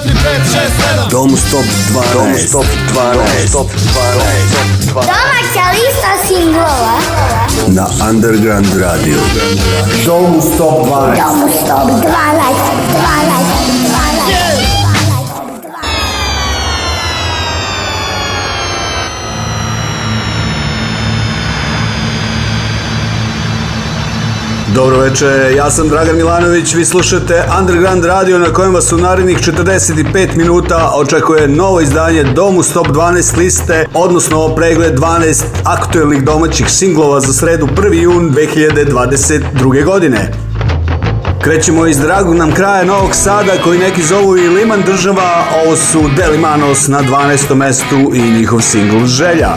1, 5, 6, 7 Dom Stop 12 Dom Stop 12 Stop 12 Domaća lista singlova Na Underground Radio Dom Stop 12 Dom Stop 12 12 Dobro veče, ja sam Dragan Milanović, vi slušate Underground Radio na kojem vas u narednih 45 minuta očekuje novo izdanje Domu Stop 12 liste, odnosno pregled 12 aktuelnih domaćih singlova za sredu 1. jun 2022. godine. Krećemo iz dragog nam kraja Novog Sada koji neki zovu i Liman država, ovo su Delimanos na 12. mestu i njihov singl Želja.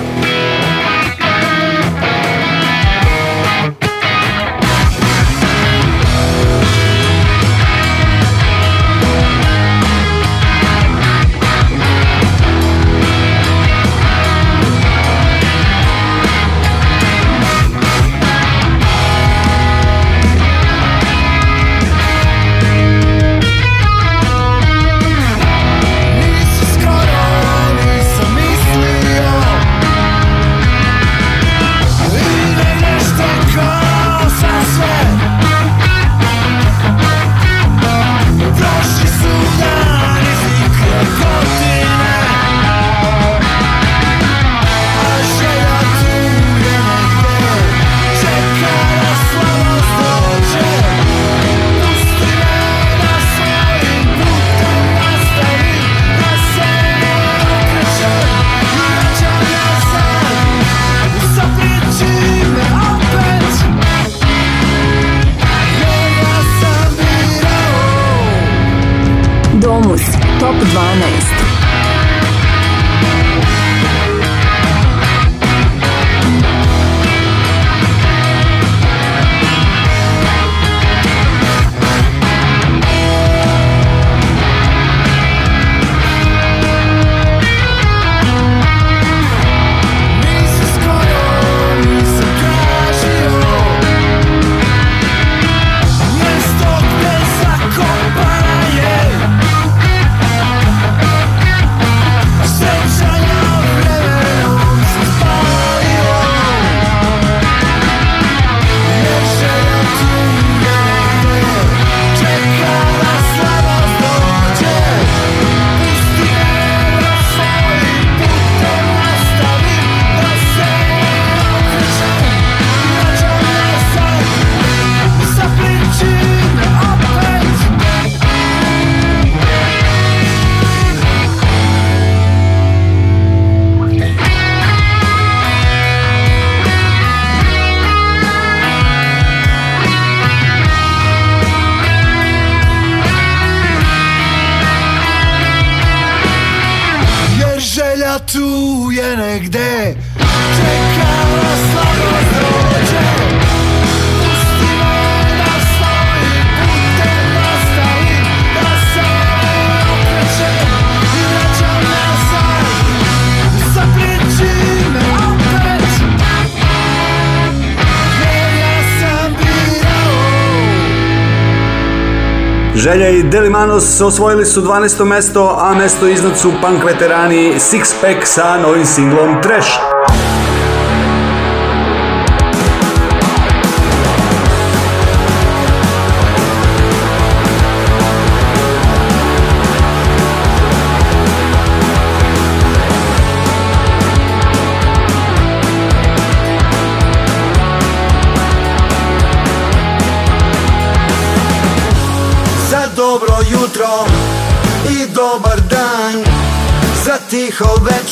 Želja i Delimanos osvojili su 12. mesto, a mesto iznad su punk veterani Sixpack sa novim singlom Trash.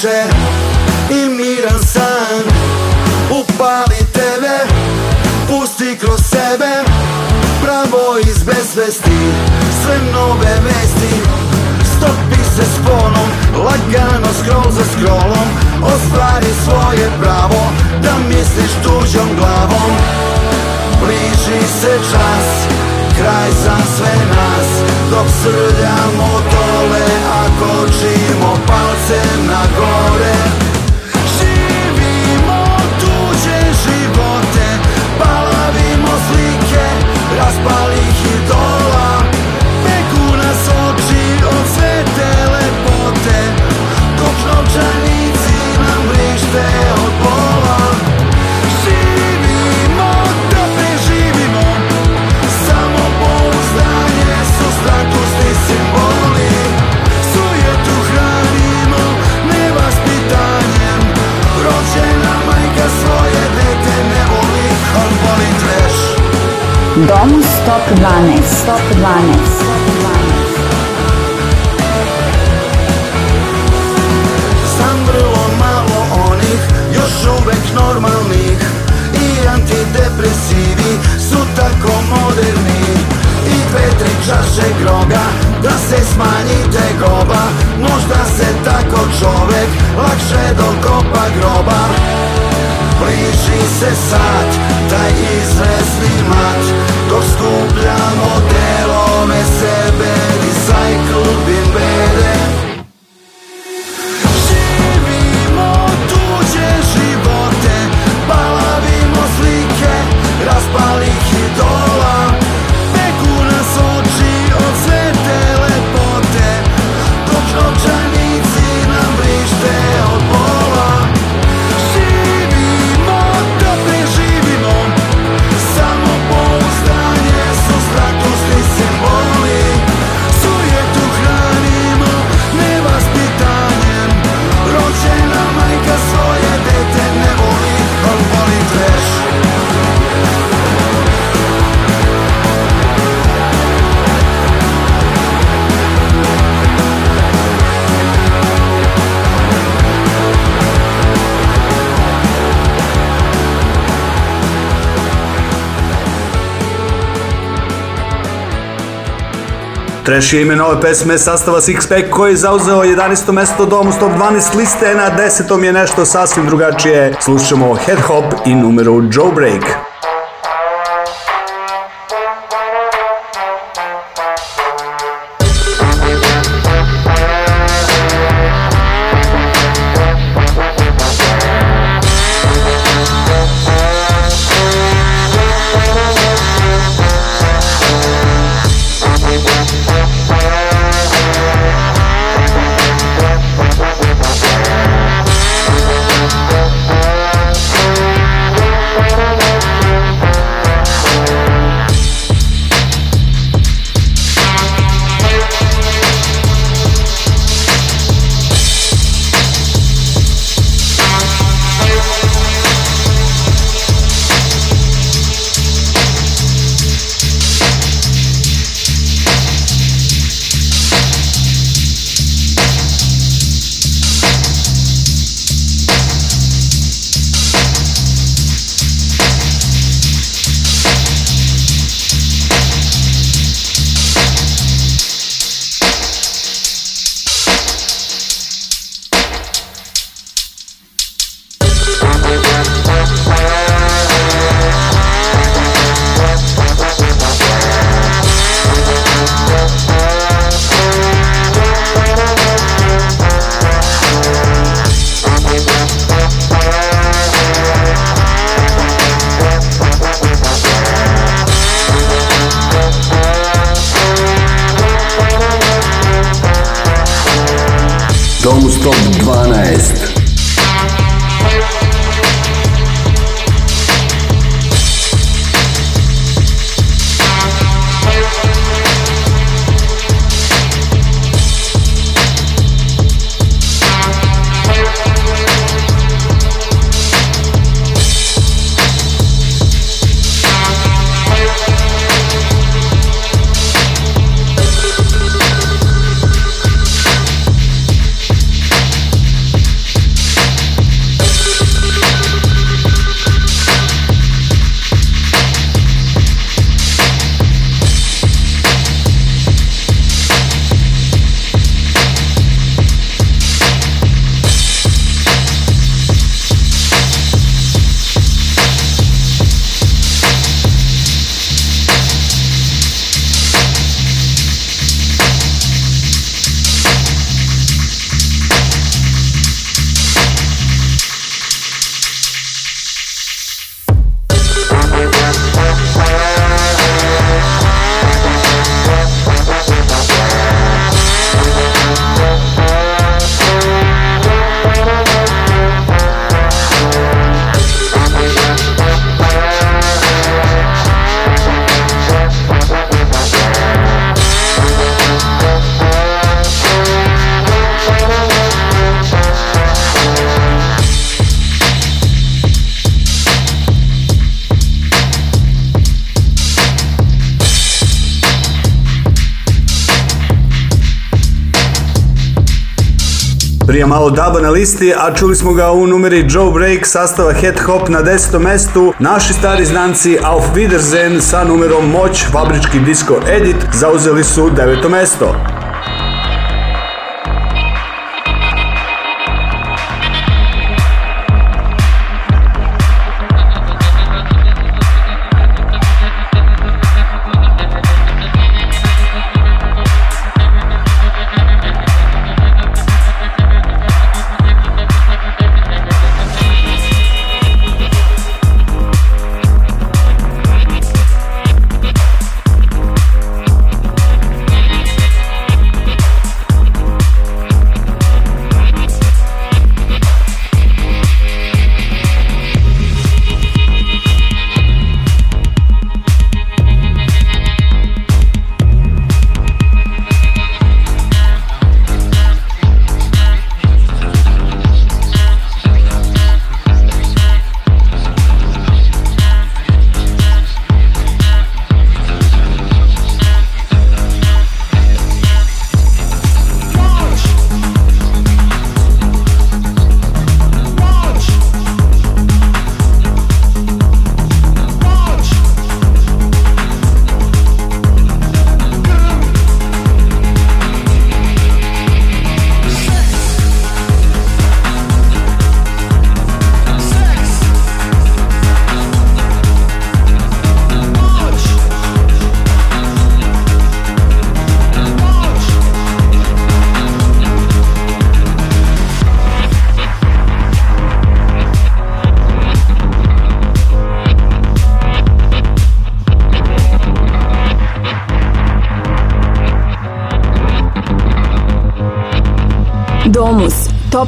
večer i miran san Upali tebe, pusti kroz sebe Pravo iz besvesti, sve nove vesti Stopi se s ponom, lagano scroll za scrollom Ostvari svoje pravo, da misliš tuđom glavom Bliži se čas, kraj za sve nas Dok srljamo dole, ako čini Dom Stop 12 Sam vrlo malo onih, još uvek normalnih I antidepresivi su tako moderni I dve, tri čaše groga, da se smanji goba Možda se tako čovjek lakše dokopa groba Bliži se sad, taj izvesni mat Dok skupljamo delove sebe Recycle bin bedem. Trash je ime nove pesme sastava Sixpack koji je zauzeo 11. mesto do Top 12 liste, na 10. je nešto sasvim drugačije. Slušamo Head Hop i numeru Joe Break. malo daba na listi, a čuli smo ga u numeri Joe Break sastava Head Hop na desetom mestu, naši stari znanci Auf Wiedersehen sa numerom Moć, fabrički disco edit, zauzeli su deveto mesto.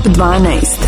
Top 12.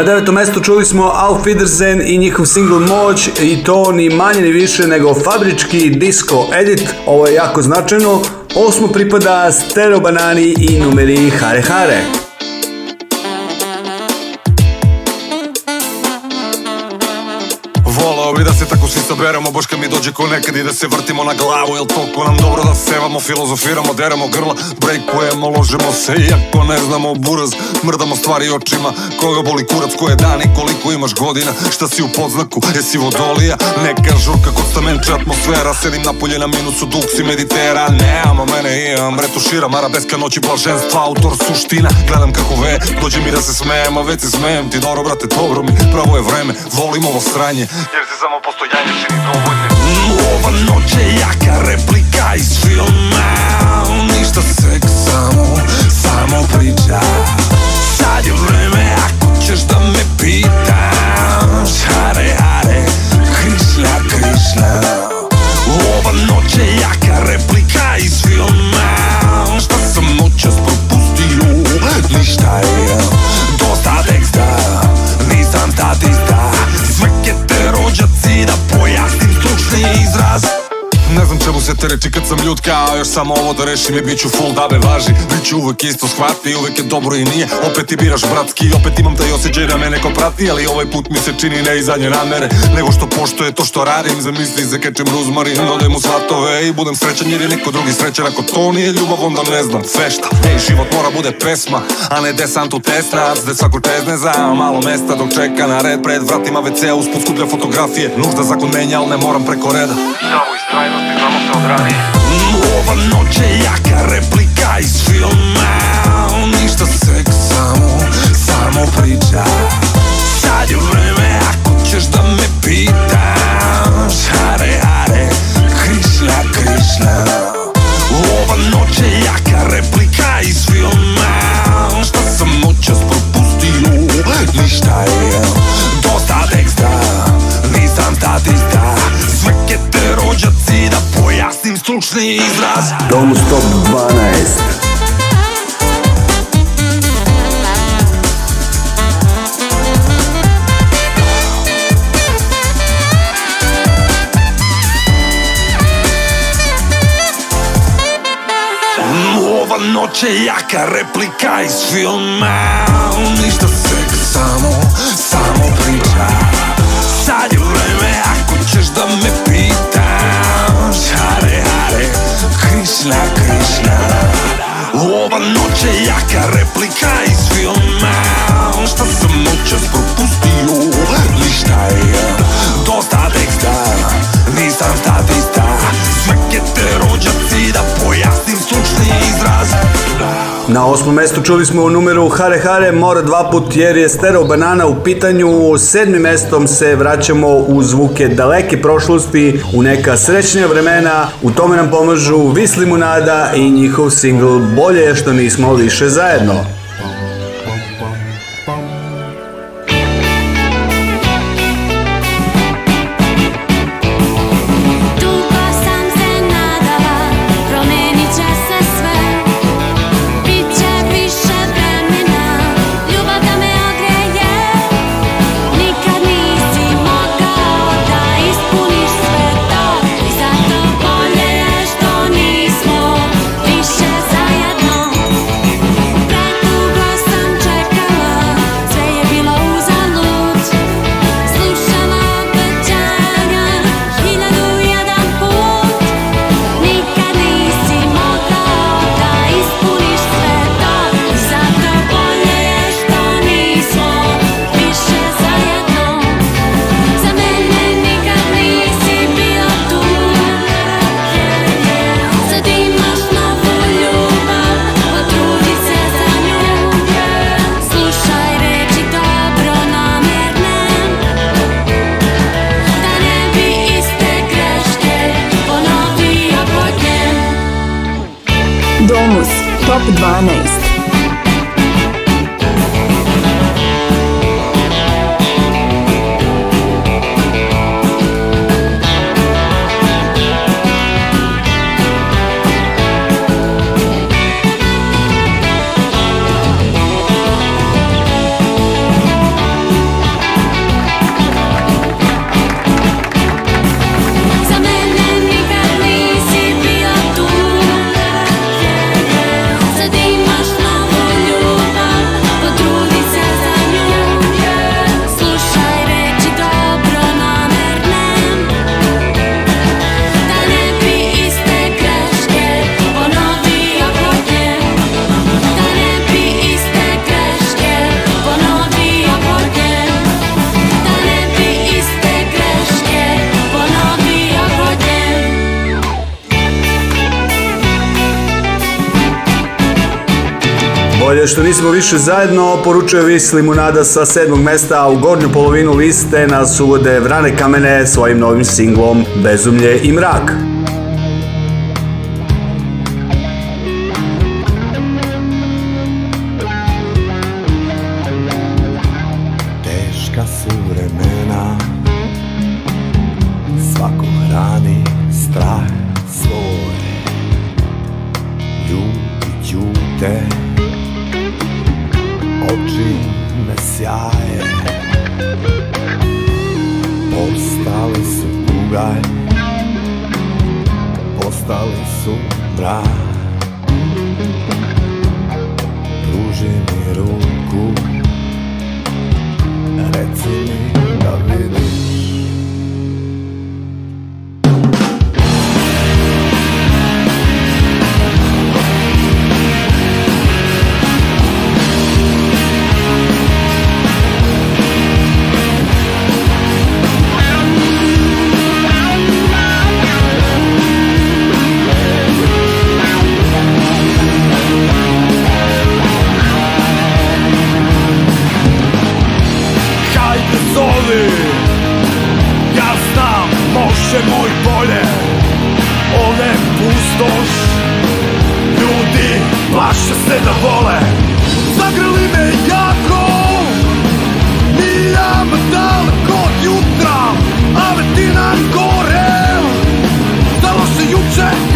Na devetom mjestu čuli smo Auf i njihov single Moć i to ni manje ni više nego fabrički disco edit, ovo je jako značajno. Osmo pripada Stereo Banani i numeri Hare Hare. Volao bi da se tako svi saberemo, kad mi dođe ko nekad i da se vrtimo na glavu Jel toliko nam dobro da sevamo, filozofiramo, deramo grla Breakujemo, ložemo se iako ne znamo buraz Mrdamo stvari očima, koga boli kurac, koje dani Koliko imaš godina, šta si u podznaku, jesi vodolija Neka žurka kod stamenča atmosfera Sedim napolje na minusu, duk si meditera Nemamo mene, imam, retuširam Arabeska noći blaženstva, autor suština Gledam kako ve, dođe mi da se smijem A već se smijem ti, dobro brate, dobro mi Pravo je vreme, volim ovo sranje Jer si samo postojanje čini dovoljne ova noć je jaka replika iz filma Ništa seks, samo, samo priča Sad je vreme ako ćeš da me pitaš Hare, hare, Krišna, Krišna Ova noć je jaka replika iz filma Šta sam noćas propustio, ništa je Dosta teksta, nisam statista Sve ke te rođaci da ne znam čemu se tereći kad sam ljutka A još samo ovo da rešim i bit ću full dabe važi Bit ću uvek isto shvati, uvijek je dobro i nije Opet ti biraš bratski, opet imam taj osjećaj da me neko prati Ali ovaj put mi se čini ne i zadnje namere Nego što je to što radim za zakečem ruzmarin, dodajem u satove I budem srećan jer je neko drugi srećan Ako to nije ljubav onda ne znam sve šta Ej, život mora bude pesma, a ne desantu tesna Zde svako čezne za malo mesta dok čeka na red Pred vratima WC-a usput skuplja fotografije Nužda zakon menja, ali ne moram preko reda Samo pravi Ova noć je jaka replika iz filma Ništa seks, samo, samo priča Sad je vreme ako ćeš da me pitaš Hare, hare, Krišna, Krišna ključni izraz Dom Stop 12 Ova noć je jaka replika iz filma Ništa sek, samo, samo priča Sad je vreme ako ćeš da me Krishna, Krishna Ova noć je jaka replika iz filma ono Šta sam noćas propustio, ništa je Na osmom mestu čuli smo u numeru Hare Hare mora dva put jer je Stereo Banana u pitanju. Sedmim mestom se vraćamo u zvuke daleke prošlosti, u neka srećnija vremena. U tome nam pomažu Visli i njihov singl Bolje je što nismo više zajedno. što nismo više zajedno, poručuje Vis Limunada sa sedmog mesta, a u gornju polovinu liste nas uvode Vrane Kamene svojim novim singlom Bezumlje i mrak. Moj i bolje Ove pustoš Ljudi plaše se da vole Zagrli me jako Nijam daleko od jutra A ti nas gore Stalo se juče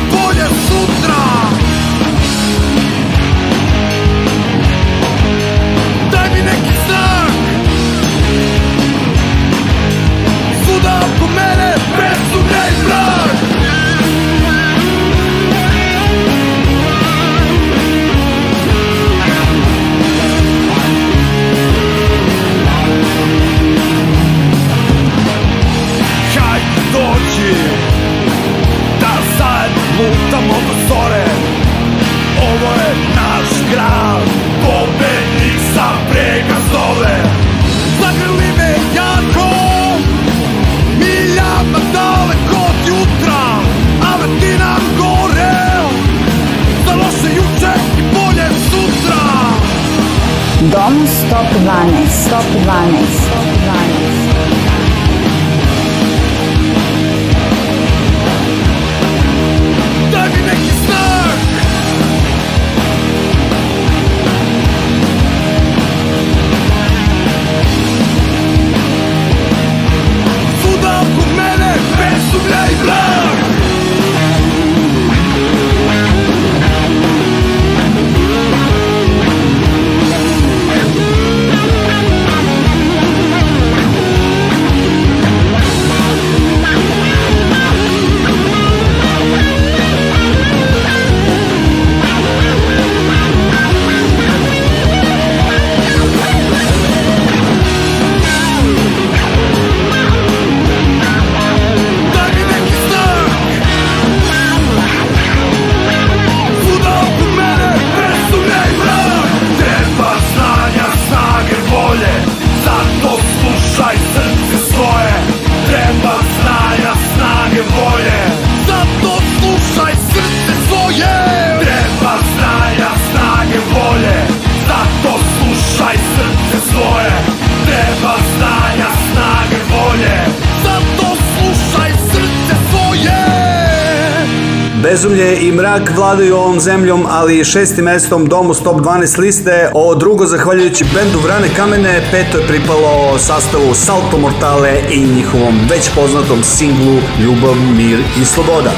grad Pobednik sa prega zove Zagrli me jako Miljama pa daleko od jutra Ale ti nam gore Za loše juče i bolje sutra Dom 112 112 112 Čak vladaju ovom zemljom, ali šestim mestom domu stop 12 liste. o drugo, zahvaljujući bendu Vrane Kamene, peto je pripalo sastavu Salto Mortale i njihovom već poznatom singlu Ljubav, mir i sloboda.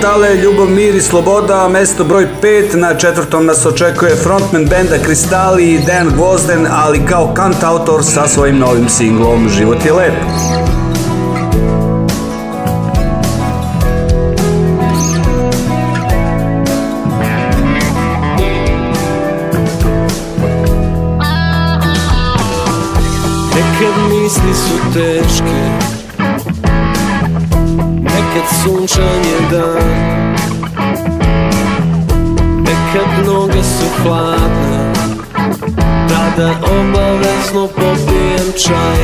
portale Ljubav, mir i sloboda, mesto broj 5, na četvrtom nas očekuje frontman benda Kristali i Dan Gvozden, ali kao kantautor sa svojim novim singlom Život je lep. try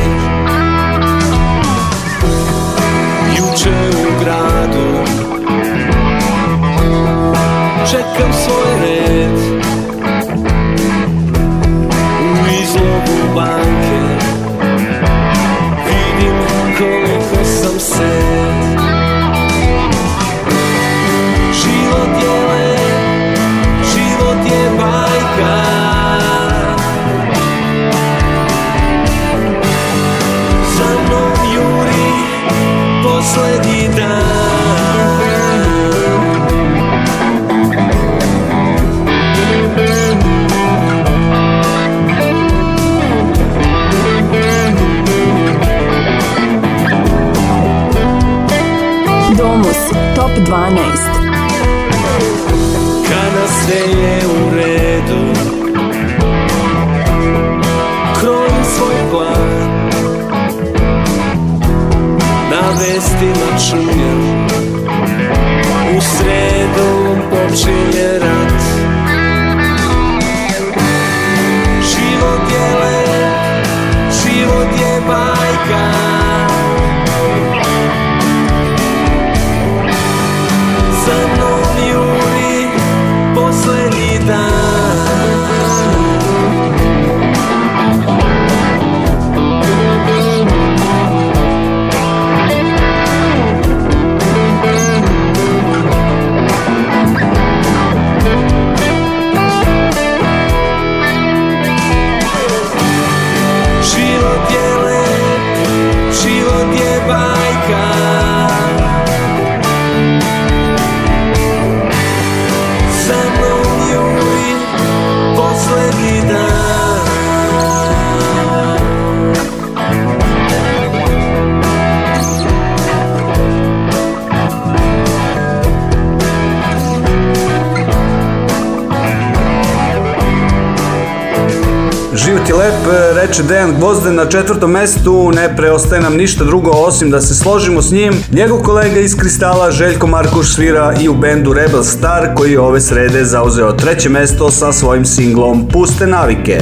Lep e, reče Dejan Gvozden na četvrtom mestu, ne preostaje nam ništa drugo osim da se složimo s njim. Njegov kolega iz Kristala Željko Markuš svira i u bendu Rebel Star koji je ove srede zauzeo treće mesto sa svojim singlom Puste navike.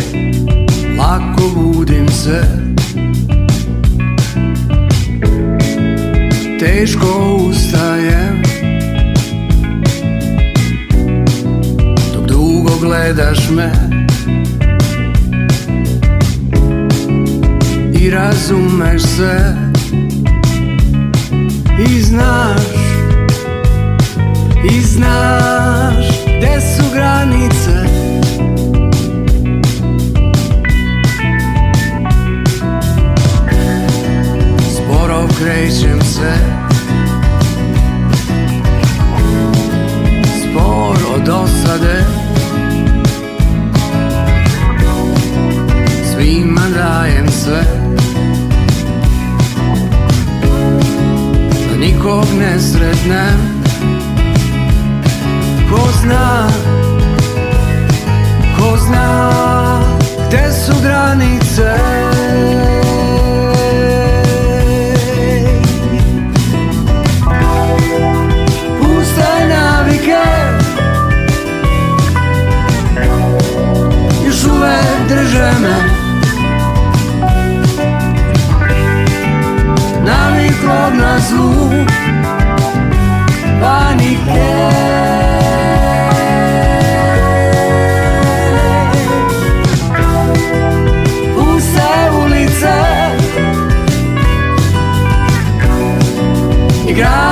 Lako budim se Teško ustajem Dok dugo gledaš me razumeš se I znaš, i znaš gde su granice Sporo krećem se Sporo dosade Svima dajem sve nikog ne sretnem Ko zna azul paniquei Puse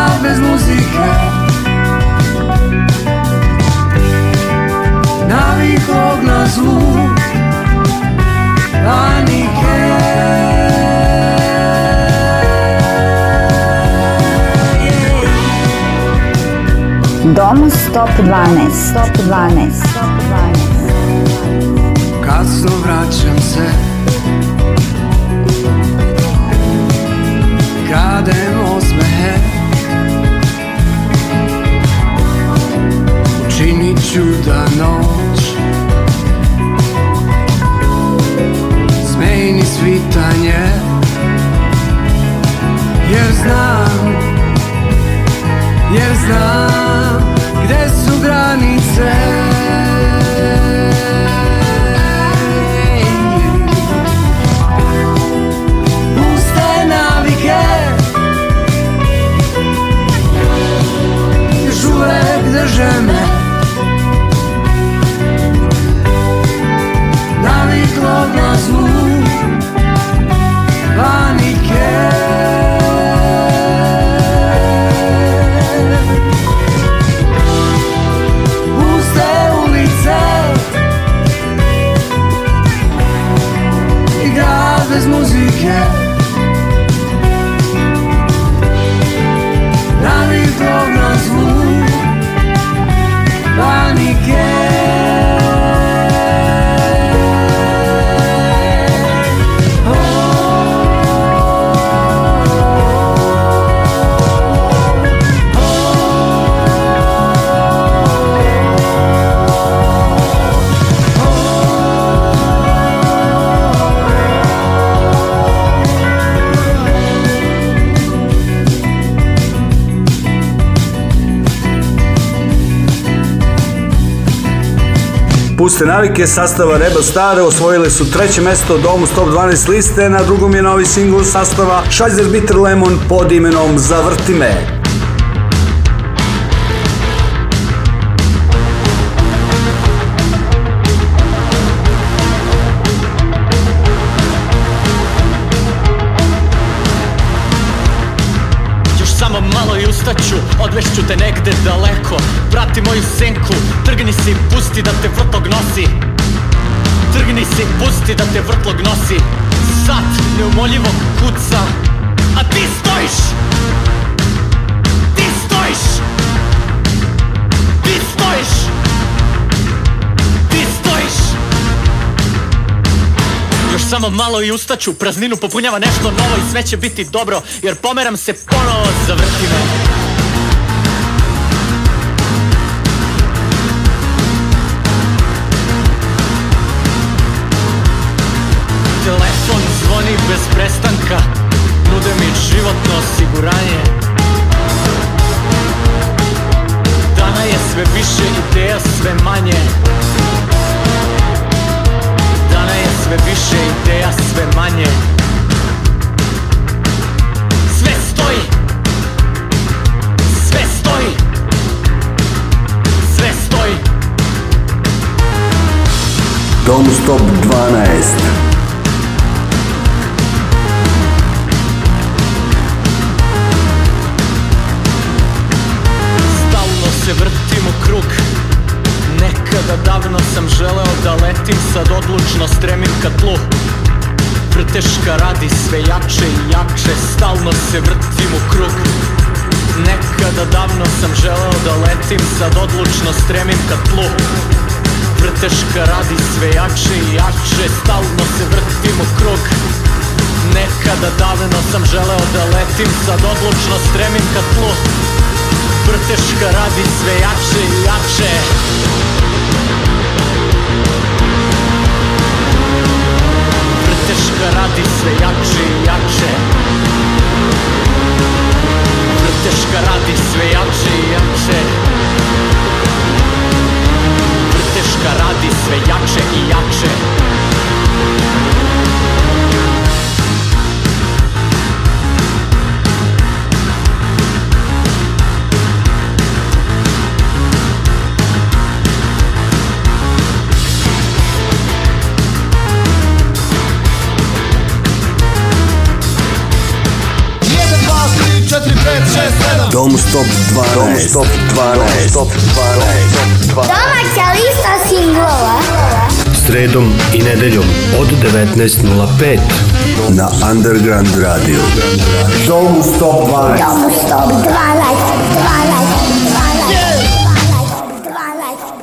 Domu Stop 12. Stop 12. Kasno vraćam se Kradem osmehe Učinit ću da noć Puste navike sastava Rebel Stare osvojile su treće mesto domu stop 12 liste, na drugom je novi singl sastava Shizer Bitter Lemon pod imenom Zavrti ću, odvešću te negde daleko vrati moju senku, trgni si, pusti da te vrtlog nosi Trgni si, pusti da te vrtlog nosi Sat neumoljivo kuca, a ti stojiš Ti stojiš Ti stojiš Ti stojiš Još samo malo i ustaću, prazninu popunjava nešto novo i sve će biti dobro Jer pomeram se ponovo, za vrtinu без престанка Нуде ми животно осигурање Дана е све више идеја све мање Дана е све више идеја све мање Don't stop 12 sad odlučno stremim ka tlu Vrteška radi sve jače i jače Stalno se vrtim u krug Nekada davno sam želeo da letim Sad odlučno stremim ka tlu Vrteška radi sve jače i jače Stalno se vrtim u krug Nekada davno sam želeo da letim Sad odlučno stremim ka tlu Vrteška radi sve jače i jače Češka radi sve jače i jače Vrteška radi sve jače i jače Vrteška radi sve jače i jače Top 12. Top 12. Domaća lista singlova. Sredom i nedeljom od 19.05 na Underground Radio. Domu Stop 12. Domu Stop 12.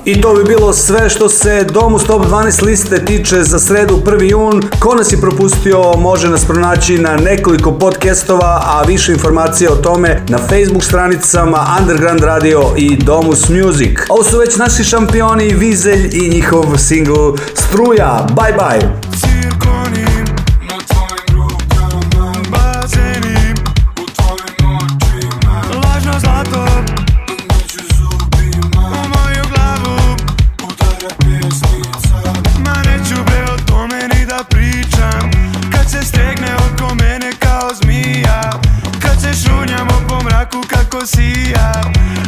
I to bi bilo sve što se Domu Stop 12 liste tiče za sredu 1. jun. Ko nas je propustio može nas pronaći na nekoliko podcastova, a više informacija o tome na Facebook stranicama Underground Radio i Domus Music. Ovo su već naši šampioni Vizelj i njihov single Struja. Bye bye!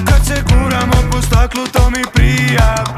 Kad se guramo po staklu to mi prija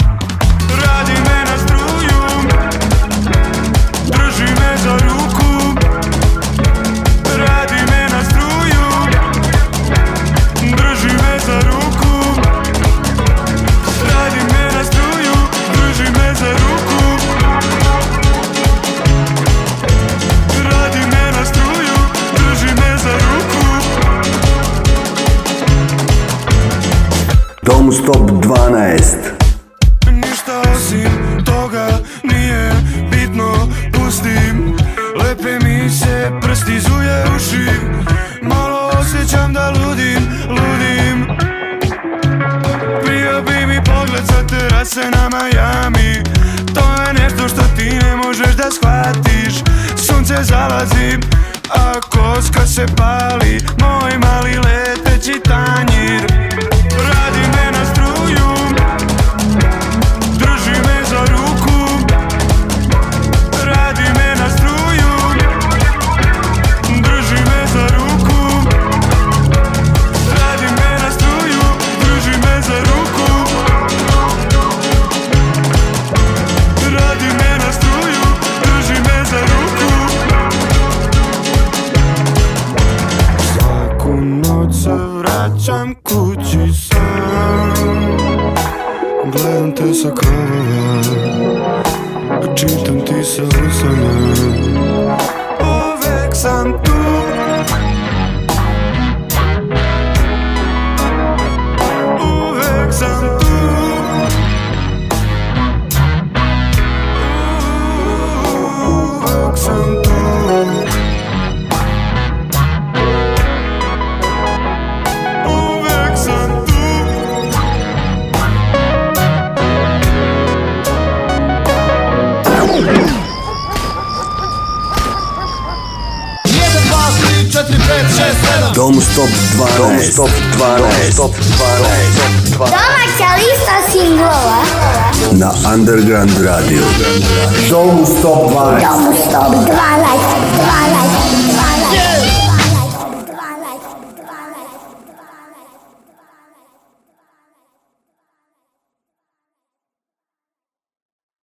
show who stopped